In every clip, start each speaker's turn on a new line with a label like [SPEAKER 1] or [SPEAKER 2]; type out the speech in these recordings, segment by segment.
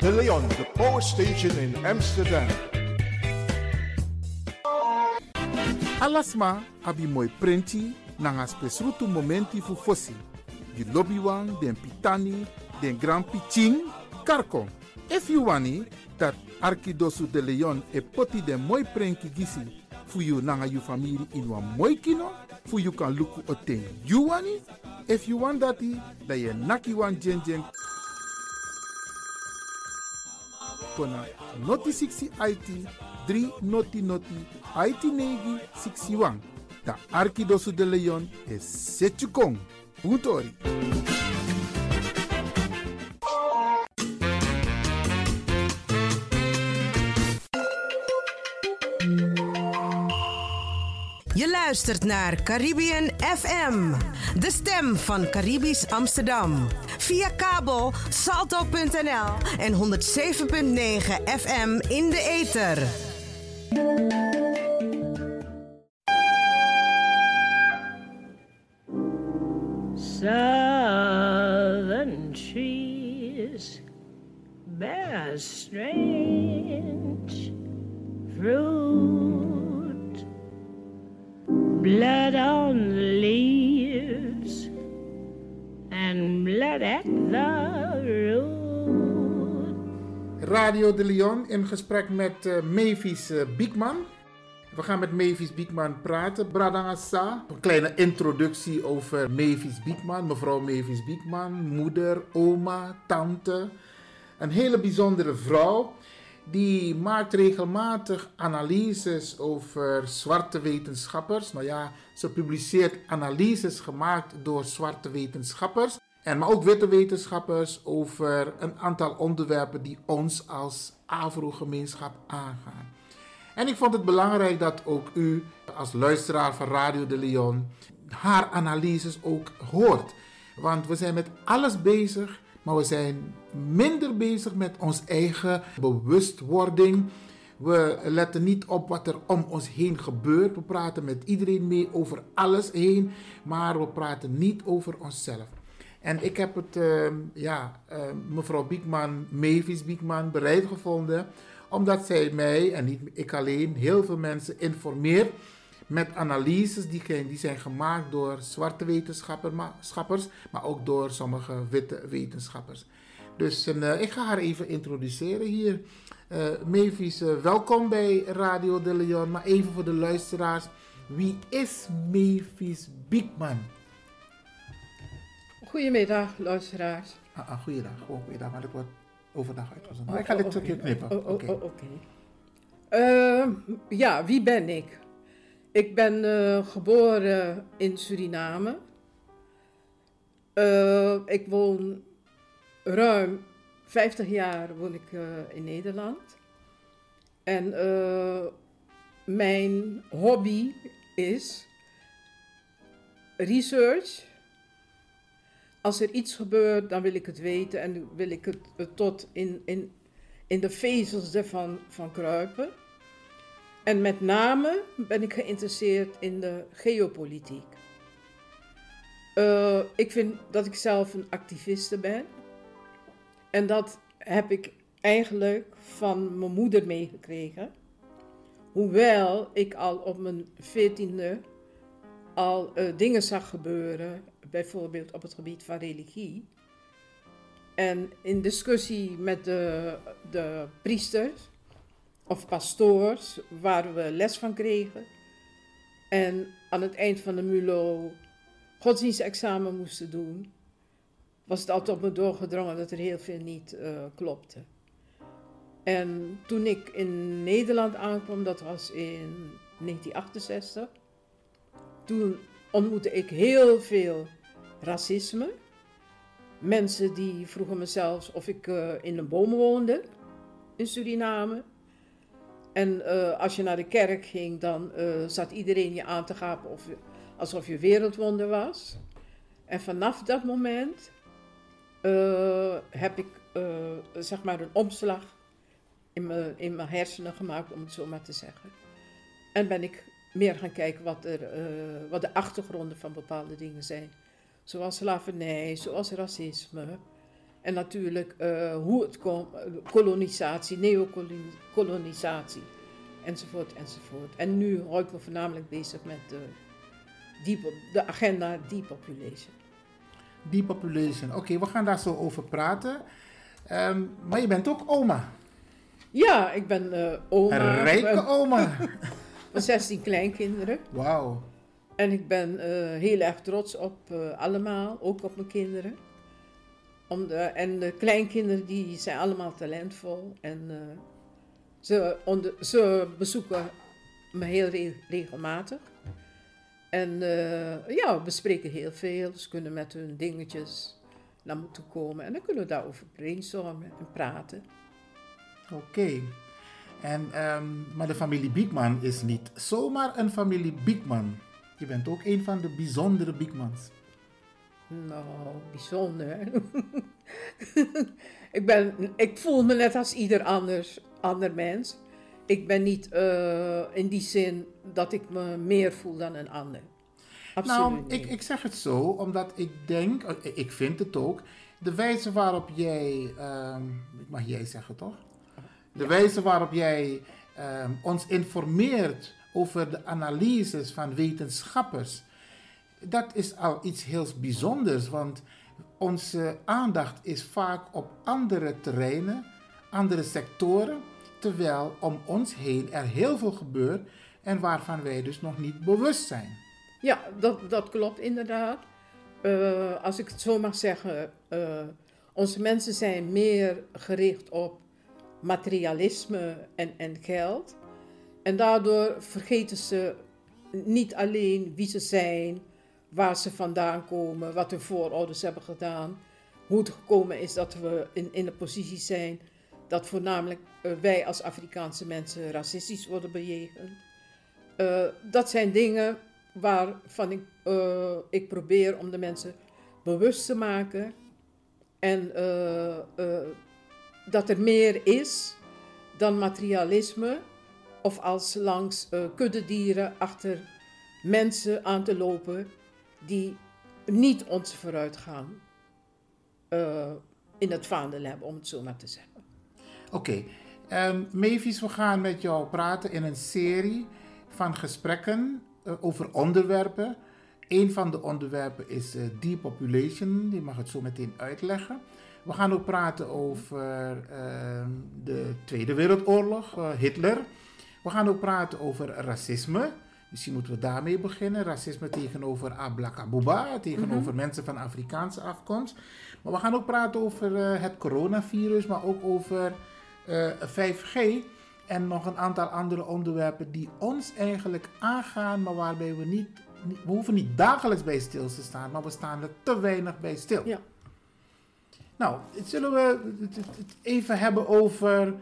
[SPEAKER 1] De Leon, de Power Station in Amsterdam.
[SPEAKER 2] Alasma abi moi prenti nanga spesrutu momenti fu fosi. Di lobby den pitani, den grand piching, karko. If you wani, dat Arkidosu de Leon e poti den moi prenki gisi fu you nanga you family in wan moi kino, fu you kan luku o ten you wani. If you want dati, da ye naki wan jen kona noti 60 IT 3 noti noti IT negi 61. Da Arkidosu de Leon is Setchukong. Puntori.
[SPEAKER 3] Je luistert naar Caribbean FM, de stem van Caribisch Amsterdam. Via kabel salto.nl en 107.9 FM in de ether.
[SPEAKER 4] Southern trees bear strange fruit, blood on the leaves
[SPEAKER 2] Radio de Leon in gesprek met eh, Mavis eh, Biekman. We gaan met Mavis Biekman praten. Bradangasa. Een kleine introductie over Mavis Biekman. Mevrouw Mavis Biekman, moeder, oma, tante. Een hele bijzondere vrouw. Die maakt regelmatig analyses over zwarte wetenschappers. Nou ja, ze publiceert analyses gemaakt door zwarte wetenschappers. En maar ook witte wetenschappers over een aantal onderwerpen die ons als Afro-gemeenschap aangaan. En ik vond het belangrijk dat ook u als luisteraar van Radio de Leon haar analyses ook hoort. Want we zijn met alles bezig, maar we zijn minder bezig met ons eigen bewustwording. We letten niet op wat er om ons heen gebeurt. We praten met iedereen mee over alles heen, maar we praten niet over onszelf. En ik heb het, uh, ja, uh, mevrouw Biekman, Mavis Biekman, bereid gevonden omdat zij mij, en niet ik alleen, heel veel mensen informeert met analyses die, die zijn gemaakt door zwarte wetenschappers, maar ook door sommige witte wetenschappers. Dus uh, ik ga haar even introduceren hier. Uh, Mavis, uh, welkom bij Radio de Leon. Maar even voor de luisteraars, wie is Mavis Biekman?
[SPEAKER 5] Goedemiddag, luisteraars.
[SPEAKER 2] Ah, ah, goeiedag, gewoon goeiedag, maar dat wordt overdag uitgezonden. Oh, ik ga dit stukje okay. knippen.
[SPEAKER 5] Oh, oh, Oké. Okay. Okay. Uh, ja, wie ben ik? Ik ben uh, geboren in Suriname. Uh, ik woon ruim 50 jaar woon ik in Nederland. En mijn hobby is research als er iets gebeurt, dan wil ik het weten en wil ik het, tot in, in, in de vezels ervan van kruipen. En met name ben ik geïnteresseerd in de geopolitiek. Uh, ik vind dat ik zelf een activiste ben. En dat heb ik eigenlijk van mijn moeder meegekregen. Hoewel ik al op mijn veertiende al uh, dingen zag gebeuren bijvoorbeeld op het gebied van religie. En in discussie met de, de priesters of pastoors, waar we les van kregen. En aan het eind van de MULO godsdienstexamen moesten doen, was het altijd op me doorgedrongen dat er heel veel niet uh, klopte. En toen ik in Nederland aankwam, dat was in 1968, toen ontmoette ik heel veel racisme. Mensen die vroegen me zelfs of ik uh, in een boom woonde in Suriname. En uh, als je naar de kerk ging, dan uh, zat iedereen je aan te gapen of, alsof je wereldwonder was. En vanaf dat moment heb ik zeg maar een omslag in mijn, in mijn hersenen gemaakt, om het zo maar te zeggen. En ben ik meer gaan kijken wat, er, wat de achtergronden van bepaalde dingen zijn zoals slavernij, zoals racisme. En natuurlijk uh, hoe het komt, kolonisatie, neokolonisatie, enzovoort, enzovoort. En nu hou ik me voornamelijk bezig met de, de agenda depopulation.
[SPEAKER 2] Depopulation, oké, we gaan daar zo over praten. Um, maar je bent ook oma.
[SPEAKER 5] Ja, ik ben uh, oma.
[SPEAKER 2] Een rijke oma.
[SPEAKER 5] van 16 kleinkinderen.
[SPEAKER 2] Wauw.
[SPEAKER 5] En ik ben uh, heel erg trots op uh, allemaal, ook op mijn kinderen. Om de, en de kleinkinderen die zijn allemaal talentvol. En uh, ze, onder, ze bezoeken me heel re regelmatig. En ja, we bespreken heel veel. Ze kunnen met hun dingetjes naar me toe komen. En dan kunnen we daarover brainstormen en praten.
[SPEAKER 2] Oké. En, um, maar de familie Biekman is niet zomaar een familie Biekman. Je bent ook een van de bijzondere bigmans.
[SPEAKER 5] Nou, bijzonder. ik, ben, ik voel me net als ieder anders, ander mens. Ik ben niet uh, in die zin dat ik me meer voel dan een ander.
[SPEAKER 2] Absoluut nou, ik, ik zeg het zo omdat ik denk, eh, ik vind het ook, de wijze waarop jij, um, mag jij zeggen toch? De ja. wijze waarop jij um, ons informeert over de analyses van wetenschappers. Dat is al iets heel bijzonders, want onze aandacht is vaak op andere terreinen, andere sectoren, terwijl om ons heen er heel veel gebeurt en waarvan wij dus nog niet bewust zijn.
[SPEAKER 5] Ja, dat, dat klopt inderdaad. Eh, als ik het zo mag zeggen, eh, onze mensen zijn meer gericht op materialisme en, en geld. En daardoor vergeten ze niet alleen wie ze zijn, waar ze vandaan komen, wat hun voorouders hebben gedaan, hoe het gekomen is dat we in, in de positie zijn dat voornamelijk eh, wij als Afrikaanse mensen racistisch worden bejegend. Eh, dat zijn dingen waarvan ik, eh, ik probeer om de mensen bewust te maken. En dat er meer is dan materialisme. Of als langs kuddedieren achter mensen aan te lopen die niet ons vooruitgaan in het vaandel hebben, om het zo maar te zeggen.
[SPEAKER 2] Oké, okay. Ehm, Mavis, we gaan met jou praten in een serie van gesprekken uh, over onderwerpen. Een van de onderwerpen is uh, depopulation, die mag het zo meteen uitleggen. We gaan ook praten over uh, de Tweede Wereldoorlog, uh, Hitler. We gaan ook praten over racisme. Misschien moeten we daarmee beginnen. Racisme tegenover Ablakabuba, tegenover mm-hmm. mensen van Afrikaanse afkomst. Maar we gaan ook praten over het coronavirus, maar ook over 5G. En nog een aantal andere onderwerpen die ons eigenlijk aangaan, maar waarbij we niet, niet, we hoeven niet dagelijks bij stil te staan, maar we staan er te weinig bij stil.
[SPEAKER 5] Ja.
[SPEAKER 2] Nou, zullen we het even hebben over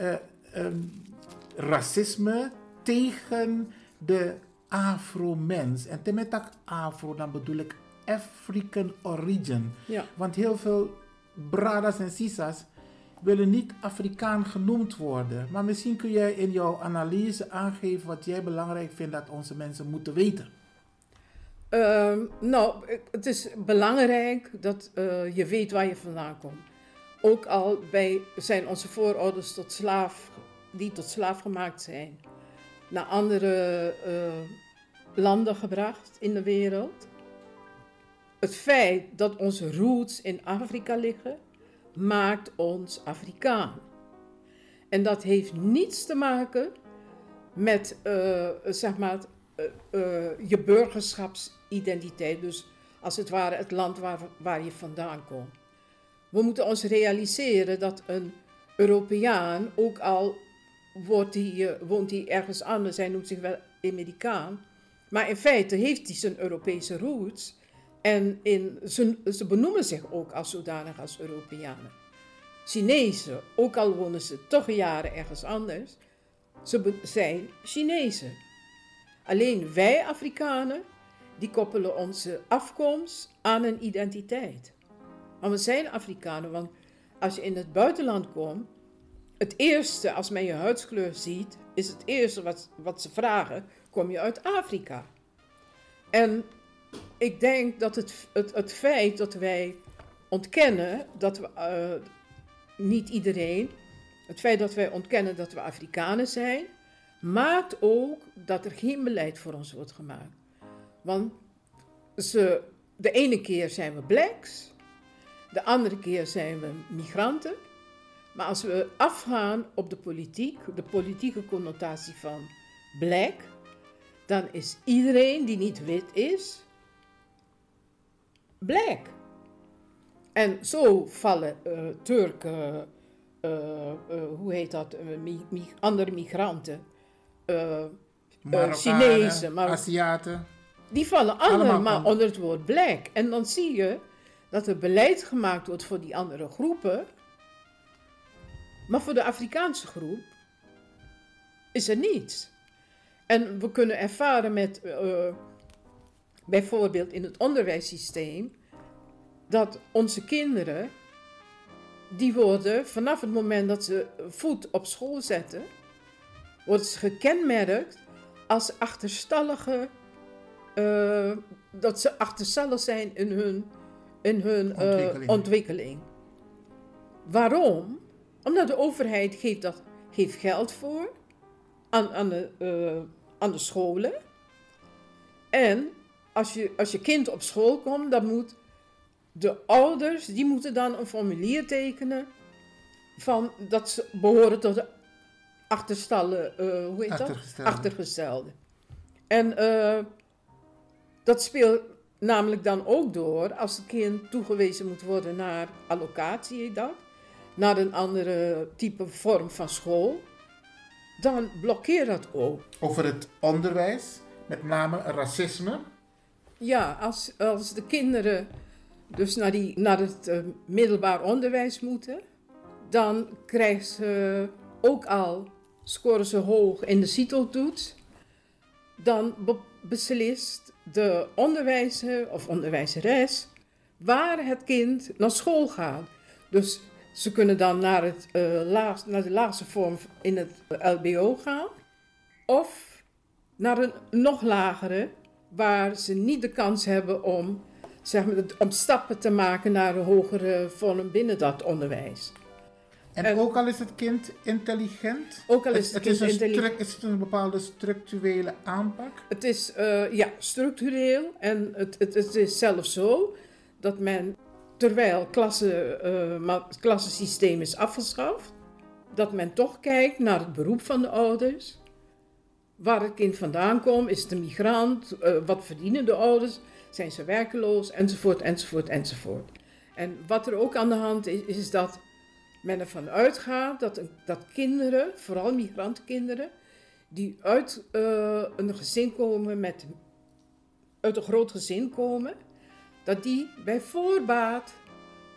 [SPEAKER 2] uh, um, racisme tegen de Afro-mens. En met dat Afro, dan bedoel ik African origin.
[SPEAKER 5] Ja.
[SPEAKER 2] Want heel veel bradas en sisas willen niet Afrikaan genoemd worden. Maar misschien kun jij in jouw analyse aangeven wat jij belangrijk vindt dat onze mensen moeten weten.
[SPEAKER 5] Uh, nou, het is belangrijk dat uh, je weet waar je vandaan komt. Ook al bij, zijn onze voorouders tot slaaf, die tot slaaf gemaakt zijn, naar andere uh, landen gebracht in de wereld. Het feit dat onze roots in Afrika liggen, maakt ons Afrikaan. En dat heeft niets te maken met uh, zeg maar, uh, je burgerschapsidentiteit. Dus als het ware het land waar, waar je vandaan komt. We moeten ons realiseren dat een Europeaan, ook al wordt die, woont hij ergens anders, hij noemt zich wel Amerikaan. Maar in feite heeft hij zijn Europese roots. En in, ze, ze benoemen zich ook als zodanig als Europeanen. Chinezen, ook al wonen ze toch jaren ergens anders, ze zijn Chinezen. Alleen wij Afrikanen, die koppelen onze afkomst aan een identiteit. Maar we zijn Afrikanen, want als je in het buitenland komt, het eerste, als men je huidskleur ziet, is het eerste wat, wat ze vragen, kom je uit Afrika? En ik denk dat het, het, het feit dat wij ontkennen dat we, uh, niet iedereen, het feit dat wij ontkennen dat we Afrikanen zijn, maakt ook dat er geen beleid voor ons wordt gemaakt. Want ze, de ene keer zijn we blacks, de andere keer zijn we migranten. Maar als we afgaan op de politiek, de politieke connotatie van black, dan is iedereen die niet wit is, black. En zo vallen uh, Turken, uh, hoe heet dat, mi andere migranten, Chinezen,
[SPEAKER 2] maar, Aziaten.
[SPEAKER 5] Die vallen allemaal onder het woord black. En dan zie je dat er beleid gemaakt wordt voor die andere groepen. Maar voor de Afrikaanse groep is er niets. En we kunnen ervaren met, uh, bijvoorbeeld in het onderwijssysteem, dat onze kinderen, die worden vanaf het moment dat ze voet op school zetten, worden ze gekenmerkt als achterstallige, uh, dat ze achterstallig zijn in hun, in hun uh, ontwikkeling. ontwikkeling. Waarom? Omdat de overheid geeft, dat, geeft geld voor aan, aan, de, uh, aan de scholen. En als je, als je kind op school komt, dan moet de ouders die moeten dan een formulier tekenen van dat ze behoren tot de achterstallen, eh, hoe heet dat?
[SPEAKER 2] Achtergestelde.
[SPEAKER 5] Achtergestelde. En eh, dat speelt namelijk dan ook door als het kind toegewezen moet worden naar allocatie, dat, naar een andere type vorm van school, dan blokkeert dat ook.
[SPEAKER 2] Over het onderwijs, met name racisme.
[SPEAKER 5] Ja, als, als de kinderen dus naar, die, naar het eh, middelbaar onderwijs moeten, dan krijgen ze ook al, scoren ze hoog in de CITO-toets, dan be- beslist de onderwijzer of onderwijzeres waar het kind naar school gaat. Dus ze kunnen dan naar, het, eh, laag, naar de laagste vorm in het LBO gaan, of naar een nog lagere, waar ze niet de kans hebben om, zeg maar, om stappen te maken naar een hogere vorm binnen dat onderwijs.
[SPEAKER 2] En,
[SPEAKER 5] En-
[SPEAKER 2] ook al is het kind intelligent.
[SPEAKER 5] Ook al is het kind
[SPEAKER 2] een
[SPEAKER 5] intelligent.
[SPEAKER 2] is het een bepaalde structurele aanpak.
[SPEAKER 5] Het is eh, ja, structureel en het, het, het is zelfs zo dat men, terwijl klasse, het klassensysteem is afgeschaft, dat men toch kijkt naar het beroep van de ouders. Waar het kind vandaan komt, is het een migrant, eh, wat verdienen de ouders, zijn ze werkeloos, enzovoort, enzovoort, enzovoort. En wat er ook aan de hand is, is dat men ervan uitgaat dat, dat kinderen, vooral migrantenkinderen, die uit eh, een gezin komen met uit een groot gezin komen, dat die bij voorbaat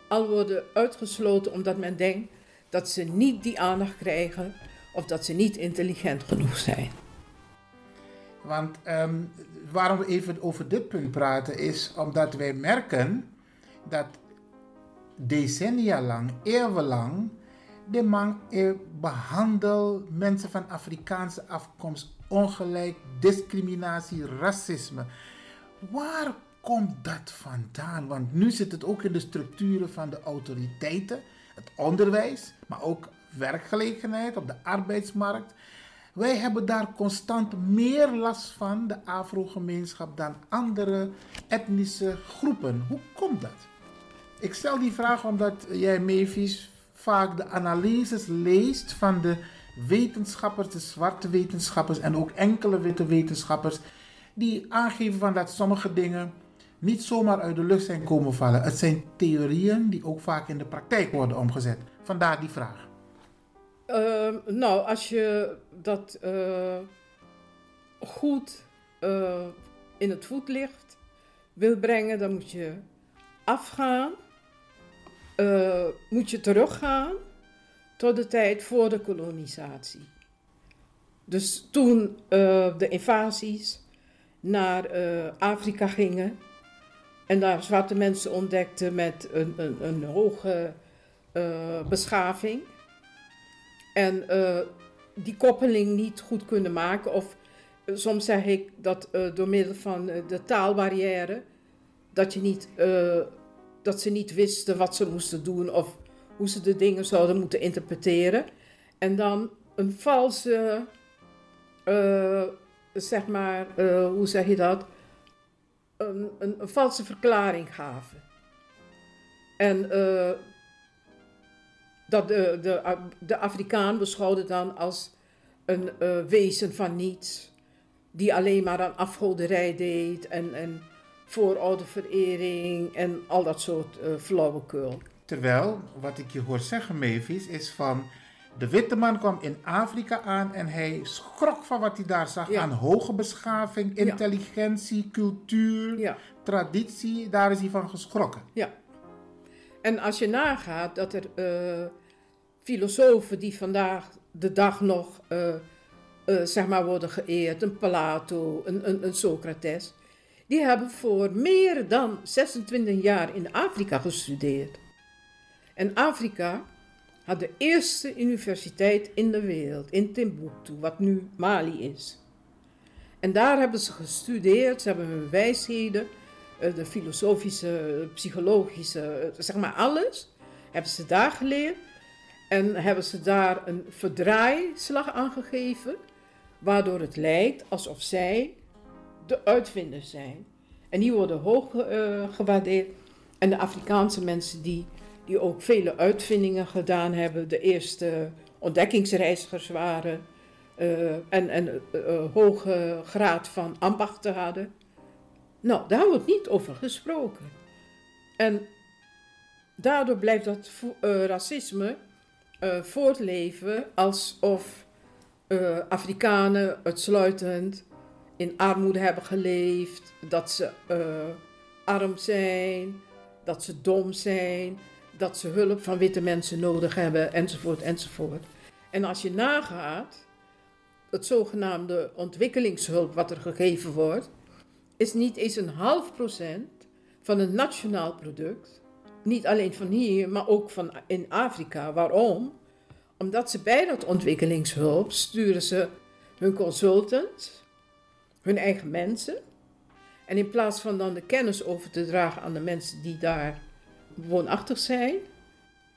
[SPEAKER 5] al worden uitgesloten omdat men denkt dat ze niet die aandacht krijgen of dat ze niet intelligent genoeg zijn.
[SPEAKER 2] Want ehm, waarom we even over dit punt praten is omdat wij merken dat decennia lang, eeuwenlang, de man eh, behandelt mensen van Afrikaanse afkomst ongelijk, discriminatie, racisme. Waar komt dat vandaan? Want nu zit het ook in de structuren van de autoriteiten, het onderwijs, maar ook werkgelegenheid op de arbeidsmarkt. Wij hebben daar constant meer last van, de Afro-gemeenschap, dan andere etnische groepen. Hoe komt dat? Ik stel die vraag omdat jij, Mavis, vaak de analyses leest van de wetenschappers, de zwarte wetenschappers en ook enkele witte wetenschappers, die aangeven van dat sommige dingen niet zomaar uit de lucht zijn komen vallen. Het zijn theorieën die ook vaak in de praktijk worden omgezet. Vandaar die vraag.
[SPEAKER 5] Ehm, nou, als je dat eh, goed eh, in het voetlicht wil brengen, dan moet je afgaan, eh, moet je teruggaan tot de tijd voor de kolonisatie. Dus toen de invasies naar Afrika gingen en daar zwarte mensen ontdekten met een, een, een hoge eh, beschaving en eh, die koppeling niet goed kunnen maken. Of eh, soms zeg ik dat door middel van de taalbarrière, dat, je niet, dat ze niet wisten wat ze moesten doen of hoe ze de dingen zouden moeten interpreteren. En dan een valse, zeg maar, hoe zeg je dat? Een, een, valse verklaring gaven. En eh, dat de, de, de Afrikaan beschouwde dan als een eh, wezen van niets, die alleen maar aan afgoderij deed en, en voorouderverering en al dat soort eh flauwekul.
[SPEAKER 2] Terwijl, wat ik je hoor zeggen, Mavis, is van... De witte man kwam in Afrika aan en hij schrok van wat hij daar zag
[SPEAKER 5] Ja.
[SPEAKER 2] aan hoge beschaving, intelligentie, cultuur,
[SPEAKER 5] Ja.
[SPEAKER 2] traditie. Daar is hij van geschrokken.
[SPEAKER 5] Ja. En als je nagaat dat er eh, filosofen die vandaag de dag nog eh, eh, zeg maar worden geëerd, een Plato, een, een, een Socrates, die hebben voor meer dan 26 jaar in Afrika gestudeerd. En Afrika had de eerste universiteit in de wereld, in Timbuktu, wat nu Mali is. En daar hebben ze gestudeerd, ze hebben hun wijsheden, eh, de filosofische, psychologische, eh, zeg maar alles, hebben ze daar geleerd. En hebben ze daar een verdraaislag aan gegeven, waardoor het lijkt alsof zij de uitvinders zijn. En die worden hoog eh, gewaardeerd. En de Afrikaanse mensen die, die ook vele uitvindingen gedaan hebben, de eerste ontdekkingsreizigers waren eh, en, en eh, hoge graad van ambachten hadden. Nou, daar wordt niet over gesproken. En daardoor blijft dat eh, racisme eh, voortleven alsof eh, Afrikanen uitsluitend in armoede hebben geleefd, dat ze eh, arm zijn, dat ze dom zijn, dat ze hulp van witte mensen nodig hebben, enzovoort, enzovoort. En als je nagaat, het zogenaamde ontwikkelingshulp wat er gegeven wordt, is niet eens een half procent van het nationaal product. Niet alleen van hier, maar ook van in Afrika. Waarom? Omdat ze bij dat ontwikkelingshulp sturen ze hun consultants, hun eigen mensen. En in plaats van dan de kennis over te dragen aan de mensen die daar woonachtig zijn,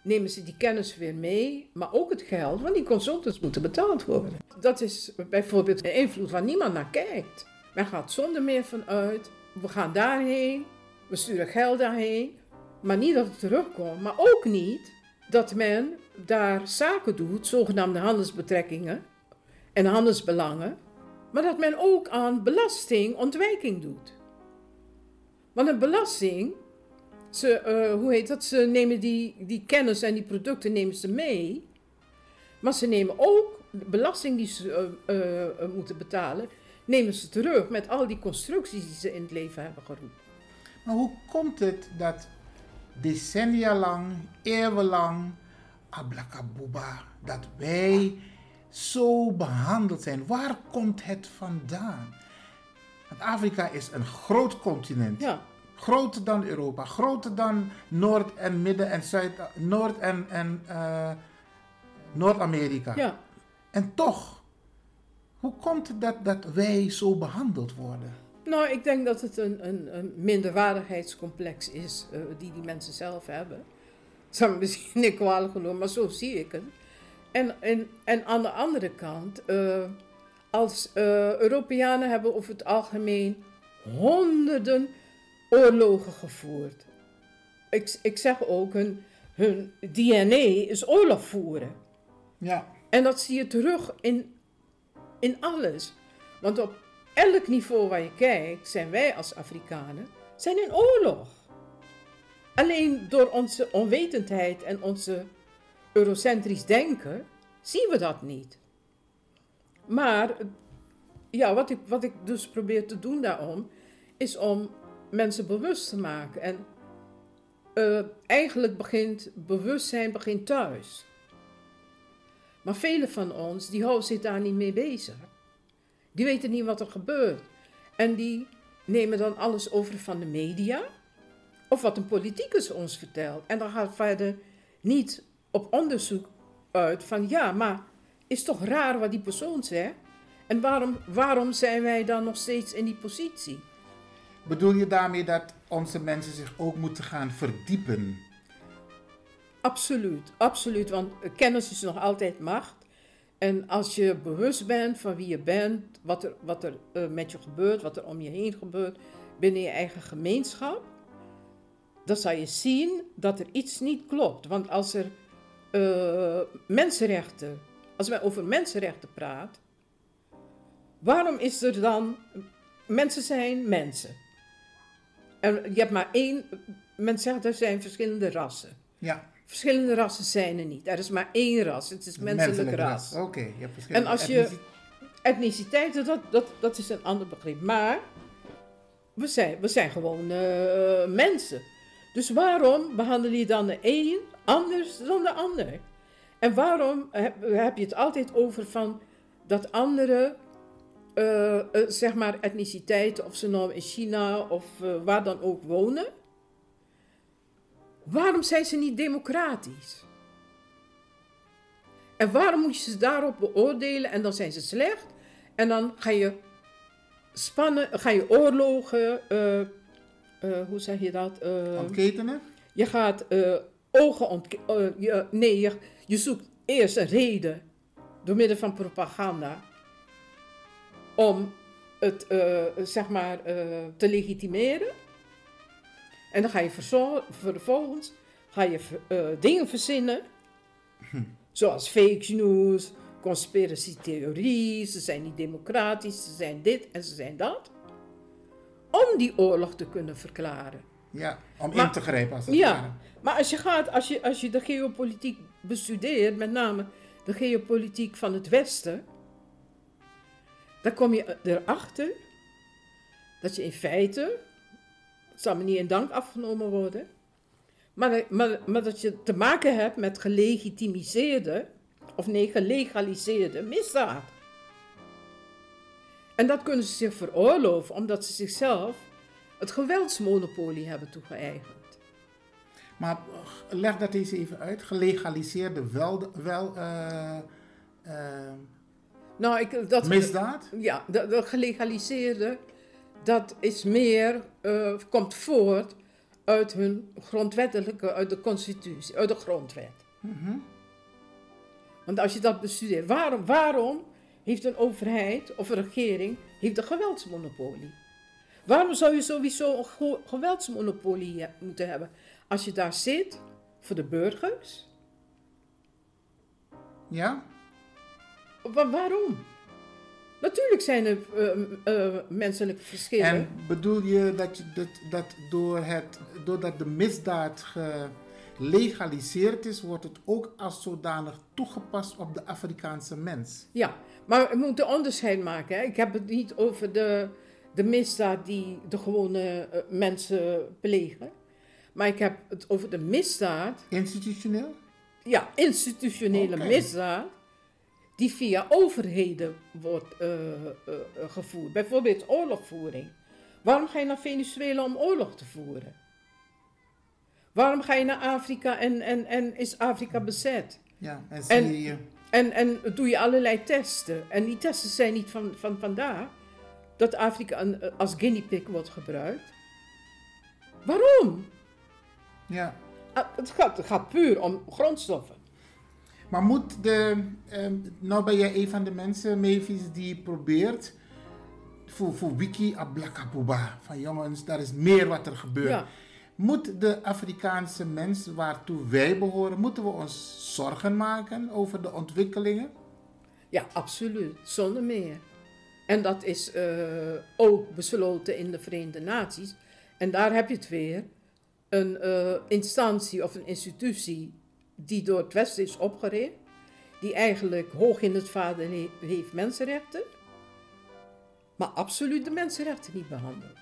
[SPEAKER 5] nemen ze die kennis weer mee, maar ook het geld, want die consultants moeten betaald worden. Dat is bijvoorbeeld een invloed waar niemand naar kijkt. Men gaat zonder meer vanuit, we gaan daarheen, we sturen geld daarheen, maar niet dat het terugkomt, maar ook niet dat men daar zaken doet, zogenaamde handelsbetrekkingen en handelsbelangen, maar dat men ook aan belastingontwijking doet. Want een belasting, ze, eh, hoe heet dat, ze nemen die, die kennis en die producten nemen ze mee, maar ze nemen ook de belasting die ze eh, eh, moeten betalen, nemen ze terug met al die constructies die ze in het leven hebben geroepen.
[SPEAKER 2] Maar hoe komt het dat decennia lang, eeuwenlang, ablakabuba, dat wij zo behandeld zijn? Waar komt het vandaan? Want Afrika is een groot continent.
[SPEAKER 5] Ja,
[SPEAKER 2] Groter dan Europa, groter dan Noord- en Midden- en Zuid- Noord- en, en eh, Noord-Amerika.
[SPEAKER 5] ja.
[SPEAKER 2] En toch, hoe komt het dat, dat wij zo behandeld worden?
[SPEAKER 5] Nou, ik denk dat het een, een, een minderwaardigheidscomplex is eh, die die mensen zelf hebben. Dat zou misschien niet kwalijk genomen, maar zo zie ik het. En, en, en aan de andere kant, eh, als eh, Europeanen hebben over het algemeen honderden oorlogen gevoerd. Ik, ik zeg ook, hun, hun DNA is oorlog voeren.
[SPEAKER 2] Ja.
[SPEAKER 5] En dat zie je terug in, in alles. Want op elk niveau waar je kijkt, zijn wij als Afrikanen zijn in oorlog. Alleen door onze onwetendheid en onze eurocentrisch denken zien we dat niet. Maar ja, wat ik, wat ik dus probeer te doen daarom, is om mensen bewust te maken. En eh, eigenlijk begint bewustzijn begint thuis. Maar velen van ons, die houden zich daar niet mee bezig. Die weten niet wat er gebeurt. En die nemen dan alles over van de media. Of wat een politicus ons vertelt. En dan gaat verder niet op onderzoek uit van ja, maar is toch raar wat die persoon zegt? En waarom, waarom zijn wij dan nog steeds in die positie?
[SPEAKER 2] Bedoel je daarmee dat onze mensen zich ook moeten gaan verdiepen?
[SPEAKER 5] Absoluut, absoluut. Want kennis is nog altijd macht. En als je bewust bent van wie je bent, wat er, wat er eh, met je gebeurt, wat er om je heen gebeurt binnen je eigen gemeenschap, dan zal je zien dat er iets niet klopt. Want als er eh, mensenrechten, als wij over mensenrechten praten, waarom is er dan, mensen zijn mensen. En je hebt maar één, men zegt er zijn verschillende rassen.
[SPEAKER 2] Ja,
[SPEAKER 5] Verschillende rassen zijn er niet. Er is maar één ras. Het is menselijk, ras.
[SPEAKER 2] Oké, je hebt verschillende
[SPEAKER 5] En als je-
[SPEAKER 2] etnici-
[SPEAKER 5] Etniciteit, dat, dat, dat is een ander begrip. Maar we zijn, we zijn gewoon eh, mensen. Dus waarom behandel je dan de een anders dan de ander? En waarom heb, heb je het altijd over van dat andere, eh, eh, zeg maar, etniciteiten, of ze nou in China of eh, waar dan ook wonen? Waarom zijn ze niet democratisch? En waarom moet je ze daarop beoordelen en dan zijn ze slecht? En dan ga je spannen, ga je oorlogen, hoe zeg je dat? Eh,
[SPEAKER 2] ontketenen?
[SPEAKER 5] je gaat ogen ontketenen. nee, je, je zoekt eerst een reden door middel van propaganda om het eh, zeg maar eh, te legitimeren. En dan ga je vervolgens ga je eh, dingen verzinnen Zoals fake news, conspiracy theorie, ze zijn niet democratisch, ze zijn dit en ze zijn dat. Om die oorlog te kunnen verklaren.
[SPEAKER 2] Ja, om
[SPEAKER 5] Maar-
[SPEAKER 2] in te grijpen als het ware.
[SPEAKER 5] Ja, maar als je gaat, als je, als je de geopolitiek bestudeert, met name de geopolitiek van het Westen, dan kom je erachter dat je in feite, het zal me niet in dank afgenomen worden, maar, maar, maar dat je te maken hebt met gelegitimiseerde, of nee, gelegaliseerde misdaad. En dat kunnen ze zich veroorloven, omdat ze zichzelf het geweldsmonopolie hebben toegeëigend.
[SPEAKER 2] Maar leg dat eens even uit. Gelegaliseerde wel, wel eh, eh,
[SPEAKER 5] Nou, ik, dat,
[SPEAKER 2] misdaad?
[SPEAKER 5] Ja, de, de gelegaliseerde, dat is meer, eh, komt voort uit hun grondwettelijke, uit de constitutie, uit de grondwet. Want als je dat bestudeert, waarom, waarom heeft een overheid of een regering heeft een geweldsmonopolie? Waarom zou je sowieso een ge- geweldsmonopolie he- moeten hebben? Als je daar zit voor de burgers,
[SPEAKER 2] Ja?
[SPEAKER 5] Wa- waarom? Natuurlijk zijn er eh, menselijke verschillen.
[SPEAKER 2] En bedoel je dat, je dat, dat door het, doordat de misdaad gelegaliseerd is, wordt het ook als zodanig toegepast op de Afrikaanse mens?
[SPEAKER 5] Ja, maar we moeten onderscheid maken. Hè? Ik heb het niet over de, de misdaad die de gewone eh, mensen plegen. Maar ik heb het over de misdaad,
[SPEAKER 2] Institutioneel?
[SPEAKER 5] ja, institutionele misdaad, die via overheden wordt eh, eh, eh, gevoerd. Bijvoorbeeld oorlogvoering. Waarom ga je naar Venezuela om oorlog te voeren? Waarom ga je naar Afrika en, en, en is Afrika bezet?
[SPEAKER 2] Ja, en
[SPEAKER 5] En-
[SPEAKER 2] Syrië.
[SPEAKER 5] En, en doe je allerlei testen. En die testen zijn niet van, van vandaag. Dat Afrika als guinea pig wordt gebruikt. Waarom?
[SPEAKER 2] Ja.
[SPEAKER 5] Ah, Het gaat, het gaat puur om grondstoffen.
[SPEAKER 2] Maar moet de. ehm, nou ben jij een van de mensen, Mavis, die probeert. Voor, voor Wiki Ablakabuba. Van jongens, daar is meer wat er gebeurt.
[SPEAKER 5] Ja.
[SPEAKER 2] Moet de Afrikaanse mens waartoe wij behoren, moeten we ons zorgen maken over de ontwikkelingen?
[SPEAKER 5] Ja, absoluut. Zonder meer. En dat is eh, ook besloten in de Verenigde Naties. En daar heb je het weer. Een eh, instantie of een institutie die door het Westen is opgericht. Die eigenlijk hoog in het he- heeft mensenrechten. Maar absoluut de mensenrechten niet behandelt.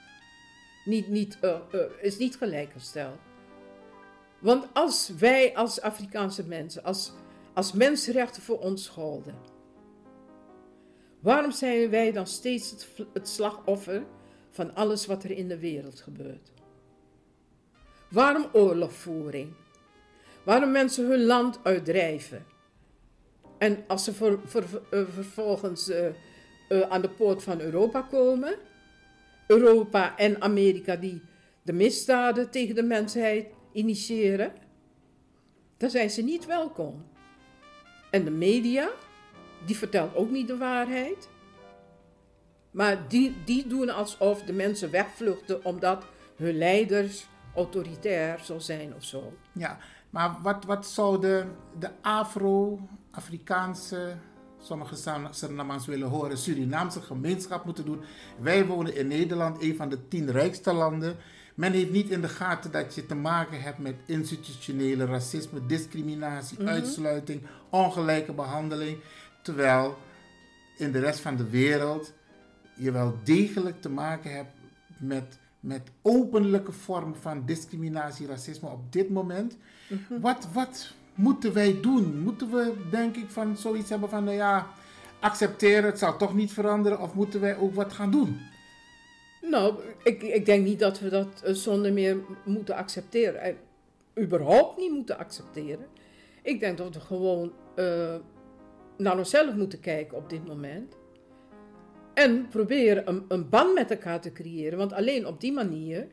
[SPEAKER 5] Niet, niet, eh, eh, is niet gelijkgesteld. Want als wij als Afrikaanse mensen, als, als mensenrechten voor ons golden, waarom zijn wij dan steeds het, het slachtoffer van alles wat er in de wereld gebeurt? Waarom oorlogvoering? Waarom mensen hun land uitdrijven? En als ze eh, vervolgens eh, eh, aan de poort van Europa komen, Europa en Amerika die de misdaden tegen de mensheid initiëren, dan zijn ze niet welkom. En de media, die vertelt ook niet de waarheid. Maar die, die doen alsof de mensen wegvluchten omdat hun leiders autoritair zou zijn of zo.
[SPEAKER 2] Ja, maar wat, wat zou de, de Afro-Afrikaanse, sommige Surinamers willen horen, Surinaamse gemeenschap moeten doen? Wij wonen in Nederland, een van de tien rijkste landen. Men heeft niet in de gaten dat je te maken hebt met institutionele racisme, discriminatie, uitsluiting, ongelijke behandeling. Terwijl in de rest van de wereld je wel degelijk te maken hebt met, met openlijke vormen van discriminatie, racisme op dit moment. wat, wat moeten wij doen? Moeten we, denk ik, van zoiets hebben van, nou ja, accepteren, het zal toch niet veranderen, of moeten wij ook wat gaan doen?
[SPEAKER 5] Nou, ik, ik denk niet dat we dat eh, zonder meer moeten accepteren. En überhaupt niet moeten accepteren. Ik denk dat we gewoon eh, naar onszelf moeten kijken op dit moment. En proberen een, een band met elkaar te creëren. Want alleen op die manier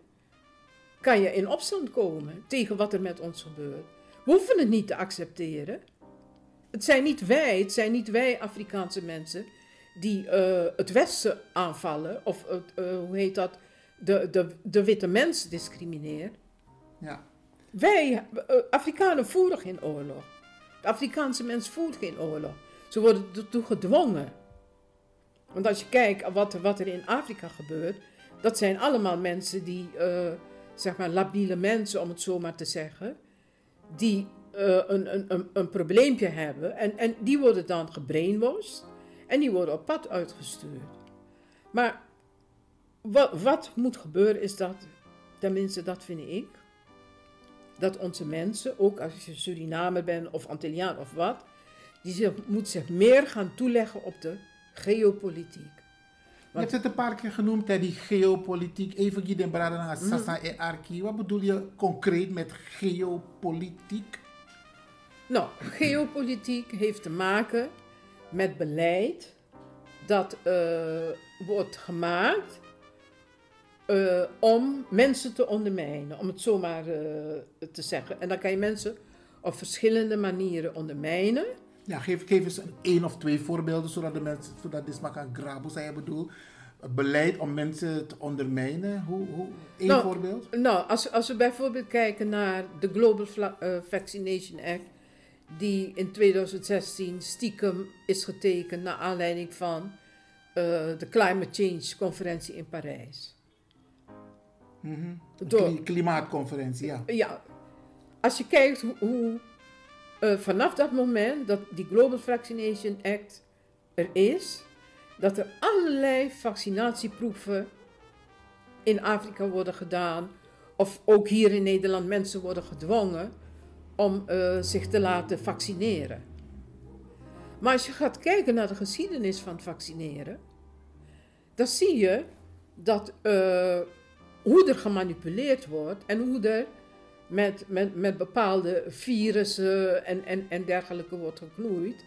[SPEAKER 5] kan je in opstand komen tegen wat er met ons gebeurt. We hoeven het niet te accepteren. Het zijn niet wij, het zijn niet wij Afrikaanse mensen die eh, het Westen aanvallen, of het, eh, hoe heet dat, de, de, de witte mens discrimineren.
[SPEAKER 2] Ja.
[SPEAKER 5] Wij, eh, Afrikanen, voeren geen oorlog. De Afrikaanse mens voert geen oorlog. Ze worden ertoe gedwongen. Want als je kijkt wat, wat er in Afrika gebeurt, dat zijn allemaal mensen die, eh, zeg maar, labiele mensen, om het zo maar te zeggen, die eh, een, een, een, een probleempje hebben en, en die worden dan gebrainwashed en die worden op pad uitgestuurd. Maar wat, wat moet gebeuren is dat, tenminste dat vind ik, dat onze mensen, ook als je Surinamer bent of Antilliaan of wat, die zich, moet zich meer gaan toeleggen op de geopolitiek.
[SPEAKER 2] Je hebt het een paar keer genoemd, hè, die geopolitiek. Even hier de braden naar Sasa en Arki. Wat bedoel je concreet met geopolitiek?
[SPEAKER 5] Nou, geopolitiek heeft te maken met beleid dat eh, wordt gemaakt eh, om mensen te ondermijnen, om het zomaar uh, te zeggen. En dan kan je mensen op verschillende manieren ondermijnen.
[SPEAKER 2] Ja, geef, geef eens een één of twee voorbeelden, zodat de mensen, zodat dit maar kan graben, zei je bedoel. Beleid om mensen te ondermijnen, hoe, hoe één
[SPEAKER 5] Nou,
[SPEAKER 2] voorbeeld?
[SPEAKER 5] Nou, als, als we bijvoorbeeld kijken naar de Global eh, Vaccination Act, die in 2016 stiekem is getekend naar aanleiding van eh, de Climate Change conferentie in Parijs. Door,
[SPEAKER 2] Kli- Klimaatconferentie, ja.
[SPEAKER 5] ja, als je kijkt hoe, hoe eh, vanaf dat moment dat die Global Vaccination Act er is, dat er allerlei vaccinatieproeven in Afrika worden gedaan, of ook hier in Nederland mensen worden gedwongen om eh, zich te laten vaccineren. Maar als je gaat kijken naar de geschiedenis van vaccineren, dan zie je dat eh, hoe er gemanipuleerd wordt en hoe er met, met, met bepaalde virussen en, en, en dergelijke wordt geknoeid.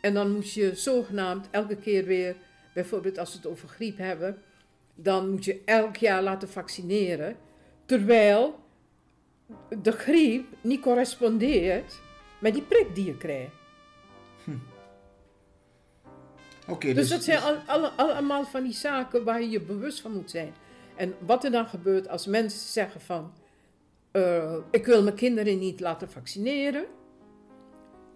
[SPEAKER 5] En dan moet je zogenaamd elke keer weer, bijvoorbeeld als we het over griep hebben, dan moet je elk jaar laten vaccineren. Terwijl de griep niet correspondeert met die prik die je krijgt.
[SPEAKER 2] Oké,
[SPEAKER 5] Dus dat zijn al, alle- allemaal van die zaken waar je je bewust van moet zijn. En wat er dan gebeurt als mensen zeggen van... eh, ik wil mijn kinderen niet laten vaccineren.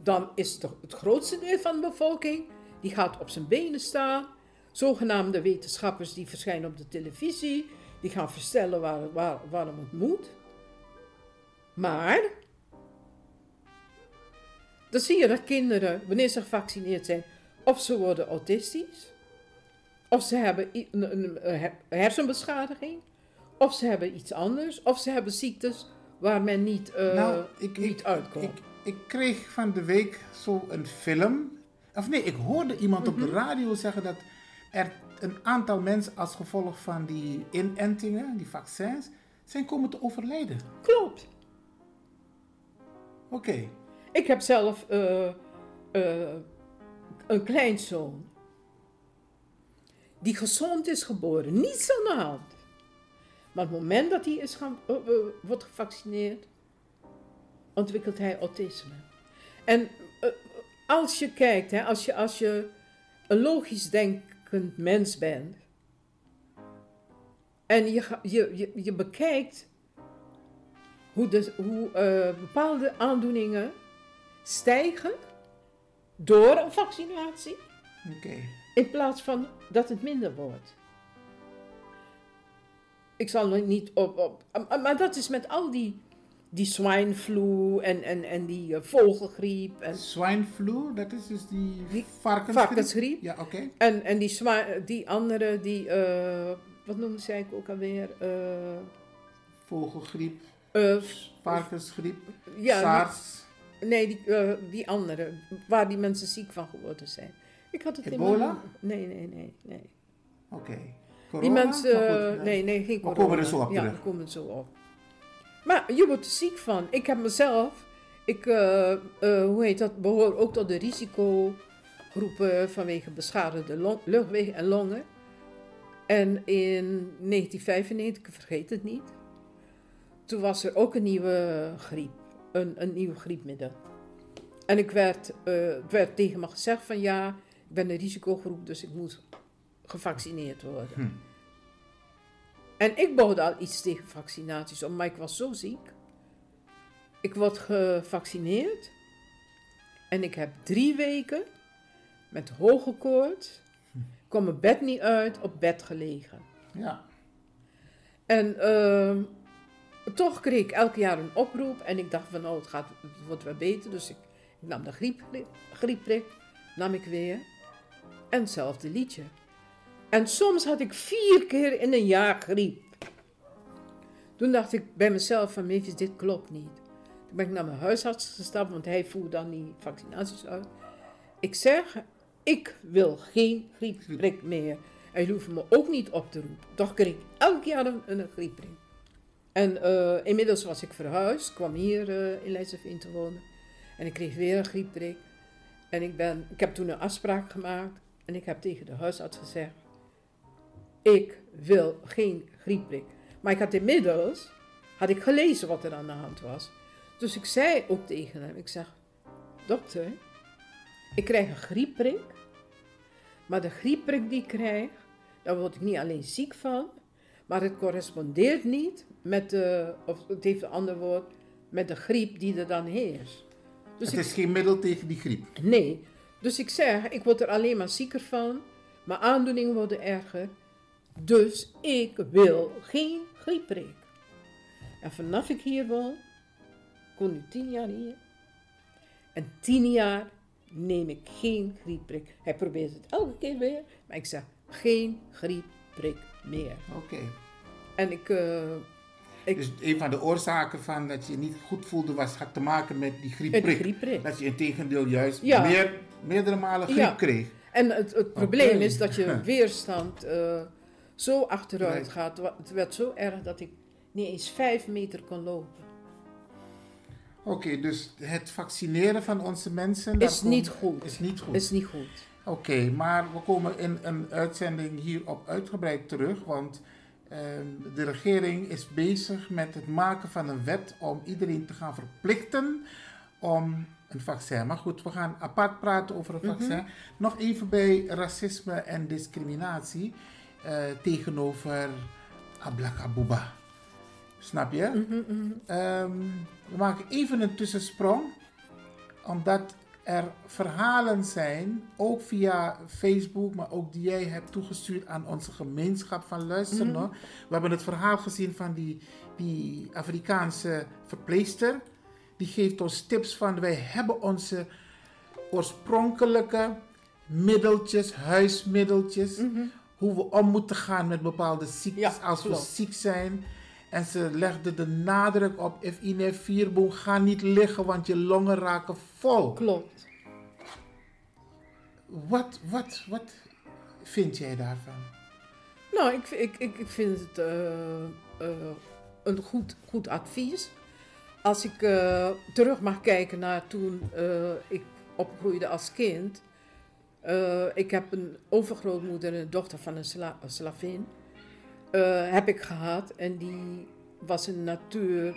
[SPEAKER 5] Dan is toch het grootste deel van de bevolking... die gaat op zijn benen staan. Zogenaamde wetenschappers die verschijnen op de televisie. Die gaan vertellen waar, waar, waarom het moet. Maar... Dan zie je dat kinderen, wanneer ze gevaccineerd zijn... of ze worden autistisch... Of ze hebben een, een, een her- hersenbeschadiging. Of ze hebben iets anders. Of ze hebben ziektes waar men niet, eh,
[SPEAKER 2] nou, ik,
[SPEAKER 5] niet
[SPEAKER 2] ik,
[SPEAKER 5] uitkomt.
[SPEAKER 2] ik, ik kreeg van de week zo een film. Of nee, ik hoorde iemand op
[SPEAKER 5] Mhm.
[SPEAKER 2] de radio zeggen dat er een aantal mensen als gevolg van die inentingen, die vaccins, zijn komen te overlijden.
[SPEAKER 5] Klopt.
[SPEAKER 2] Oké.
[SPEAKER 5] Ik heb zelf eh, eh, een kleinzoon. Die gezond is geboren. Niets aan de hand. Maar op het moment dat hij is gaan, eh, eh, wordt gevaccineerd, ontwikkelt hij autisme. En eh, als je kijkt, hè, als, je, als je een logisch denkend mens bent, en je, je, je, je bekijkt hoe, de, hoe bepaalde aandoeningen stijgen door een vaccinatie, in plaats van dat het minder wordt. Ik zal nog niet op. op maar- maar dat is met al die, die swine flu en, en, en die eh, vogelgriep. En,
[SPEAKER 2] Swine flu, dat is dus die,
[SPEAKER 5] Die
[SPEAKER 2] varkensgriep.
[SPEAKER 5] varkensgriep.
[SPEAKER 2] Ja, oké.
[SPEAKER 5] en, en die, die andere, die. eh, wat noemde zij ook alweer? Eh,
[SPEAKER 2] Vogelgriep,
[SPEAKER 5] eh,
[SPEAKER 2] varkensgriep,
[SPEAKER 5] ja,
[SPEAKER 2] SARS,
[SPEAKER 5] Nee, die, eh, die andere, waar die mensen ziek van geworden zijn. Ik had het in
[SPEAKER 2] Ebola?
[SPEAKER 5] mijn... Nee, nee, nee, nee.
[SPEAKER 2] oké. Corona?
[SPEAKER 5] mensen,
[SPEAKER 2] goed,
[SPEAKER 5] eh, nee, nee, geen
[SPEAKER 2] We komen er zo op
[SPEAKER 5] Ja,
[SPEAKER 2] terug.
[SPEAKER 5] we komen er zo op. Maar je wordt er ziek van. Ik heb mezelf, ik, eh, eh, hoe heet dat, behoor ook tot de risicogroepen vanwege beschadigde long- luchtwegen en longen. En in 1995, ik vergeet het niet, toen was er ook een nieuwe griep, een, een nieuw griepmiddel. En ik werd, eh, werd tegen me gezegd van ja, ik ben een risicogroep, dus ik moet gevaccineerd worden.
[SPEAKER 2] Hm.
[SPEAKER 5] En ik bouwde al iets tegen vaccinaties om, maar ik was zo ziek. Ik word gevaccineerd. En ik heb drie weken met hoge koorts, kon mijn bed niet uit, op bed gelegen.
[SPEAKER 2] Ja.
[SPEAKER 5] En ehm, toch kreeg ik elk jaar een oproep en ik dacht van nou, het, gaat, het wordt wel beter. Dus ik, ik nam de griep, griepprik, nam ik weer. En hetzelfde liedje. En soms had ik vier keer in een jaar griep. Toen dacht ik bij mezelf van Mavis, dit klopt niet. Toen ben ik naar mijn huisarts gestapt, want hij voerde dan die vaccinaties uit. Ik zeg, ik wil geen griepprik meer. En jullie hoeven me ook niet op te roepen. Toch kreeg ik elk jaar een, een. En eh, inmiddels was ik verhuisd, kwam hier eh, in Leidseveen te wonen. En ik kreeg weer een griepprik. En ik, ben, ik heb toen een afspraak gemaakt. En ik heb tegen de huisarts gezegd, ik wil geen griepprik. Maar ik had inmiddels, had ik gelezen wat er aan de hand was. Dus ik zei ook tegen hem, ik zeg, dokter, ik krijg een griepprik. Maar de griepprik die ik krijg, daar word ik niet alleen ziek van, maar het correspondeert niet met de, of het heeft een ander woord, met de griep die er dan heerst. Dus
[SPEAKER 2] het
[SPEAKER 5] ik,
[SPEAKER 2] is geen middel tegen die griep.
[SPEAKER 5] nee, dus ik zeg, ik word er alleen maar zieker van, mijn aandoeningen worden erger, dus ik wil geen griepprik. En vanaf ik hier woon, ik woon nu tien jaar hier, en tien jaar neem ik geen griepprik. Hij probeert het elke keer weer, maar ik zeg geen griepprik meer.
[SPEAKER 2] Oké.
[SPEAKER 5] En ik, eh, ik
[SPEAKER 2] Dus een van de oorzaken van dat je je niet goed voelde was, had te maken met die griepprik.
[SPEAKER 5] griepprik.
[SPEAKER 2] Dat je in tegendeel juist
[SPEAKER 5] Ja.
[SPEAKER 2] meer, meerdere malen griep
[SPEAKER 5] Ja.
[SPEAKER 2] kreeg.
[SPEAKER 5] En het, het probleem is dat je weerstand eh, zo achteruit gaat. Het werd zo erg dat ik niet eens vijf meter kon lopen.
[SPEAKER 2] Oké, dus het vaccineren van onze mensen
[SPEAKER 5] Is niet goed.
[SPEAKER 2] Is niet goed.
[SPEAKER 5] Is niet goed.
[SPEAKER 2] Oké, maar we komen in een uitzending hierop uitgebreid terug, want ehm, de regering is bezig met het maken van een wet om iedereen te gaan verplichten om een vaccin. Maar goed, we gaan apart praten over een vaccin. Nog even bij racisme en discriminatie eh, tegenover Ablakabuba. Snap je? Ehm, we maken even een tussensprong, omdat er verhalen zijn, ook via Facebook, maar ook die jij hebt toegestuurd aan onze gemeenschap van luister nog. We hebben het verhaal gezien van die, die Afrikaanse verpleegster. Die geeft ons tips van wij hebben onze oorspronkelijke middeltjes, huismiddeltjes, hoe we om moeten gaan met bepaalde ziektes
[SPEAKER 5] Ja,
[SPEAKER 2] als we ziek zijn. En ze legde de nadruk op, if in vierboom, ga niet liggen, want je longen raken vol.
[SPEAKER 5] Klopt.
[SPEAKER 2] Wat, wat, wat vind jij daarvan?
[SPEAKER 5] Nou, ik, ik, ik, ik vind het eh, eh, een goed, goed advies. Als ik eh, terug mag kijken naar toen ik opgroeide als kind. Eh, ik heb een overgrootmoeder en een dochter van een, sla een slavin. eh, heb ik gehad. En die was een natuur...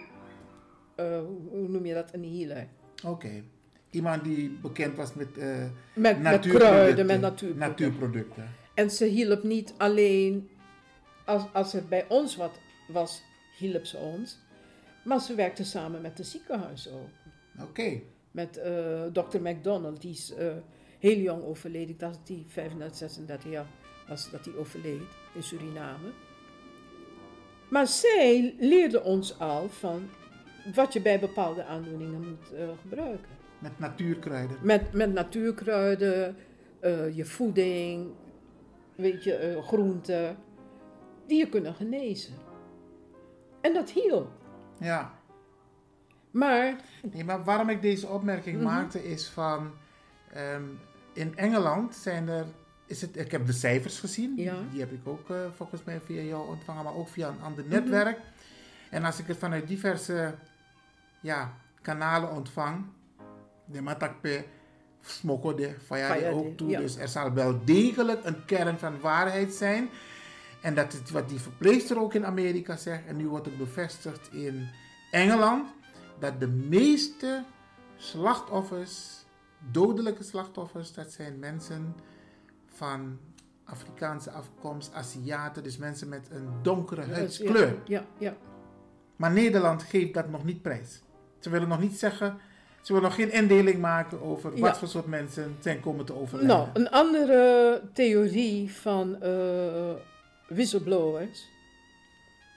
[SPEAKER 5] eh, hoe- noem je dat? Een healer.
[SPEAKER 2] Oké. Iemand die bekend was met,
[SPEAKER 5] Met, met
[SPEAKER 2] natuurproducten.
[SPEAKER 5] kruiden, met natuurproducten.
[SPEAKER 2] natuurproducten.
[SPEAKER 5] En ze hielp niet alleen als, als er bij ons wat was, hielp ze ons. Maar ze werkte samen met de ziekenhuis ook.
[SPEAKER 2] Oké.
[SPEAKER 5] Met dokter McDonald, die is heel jong overleden. Ik dacht dat hij 35, 36 jaar was dat hij overleed in Suriname. Maar zij leerde ons al van wat je bij bepaalde aandoeningen moet eh, gebruiken.
[SPEAKER 2] Met natuurkruiden.
[SPEAKER 5] Met, met natuurkruiden, eh, je voeding, weet je, eh, groenten, die je kunnen genezen. En dat hielp.
[SPEAKER 2] Ja.
[SPEAKER 5] Maar,
[SPEAKER 2] Nee, maar waarom ik deze opmerking
[SPEAKER 5] Mhm.
[SPEAKER 2] maakte is van... ehm, in Engeland zijn er... Is het, ik heb de cijfers gezien.
[SPEAKER 5] Ja.
[SPEAKER 2] Die heb ik ook eh, volgens mij via jou ontvangen, maar ook via een ander
[SPEAKER 5] Mhm.
[SPEAKER 2] netwerk. En als ik het vanuit diverse ja, kanalen ontvang... De matakpe Van ja, ook toe.
[SPEAKER 5] ja.
[SPEAKER 2] Dus er zal wel degelijk een kern van waarheid zijn. En dat is wat die verpleegster ook in Amerika zegt. En nu wordt het bevestigd in Engeland. Dat de meeste slachtoffers, dodelijke slachtoffers, dat zijn mensen van Afrikaanse afkomst, Aziaten. Dus mensen met een donkere huidskleur.
[SPEAKER 5] ja, ja,
[SPEAKER 2] Maar Nederland geeft dat nog niet prijs. Ze willen nog niet zeggen Zullen we nog geen indeling maken over wat voor soort mensen zijn komen te overlijden?
[SPEAKER 5] Nou, een andere theorie van eh, whistleblowers,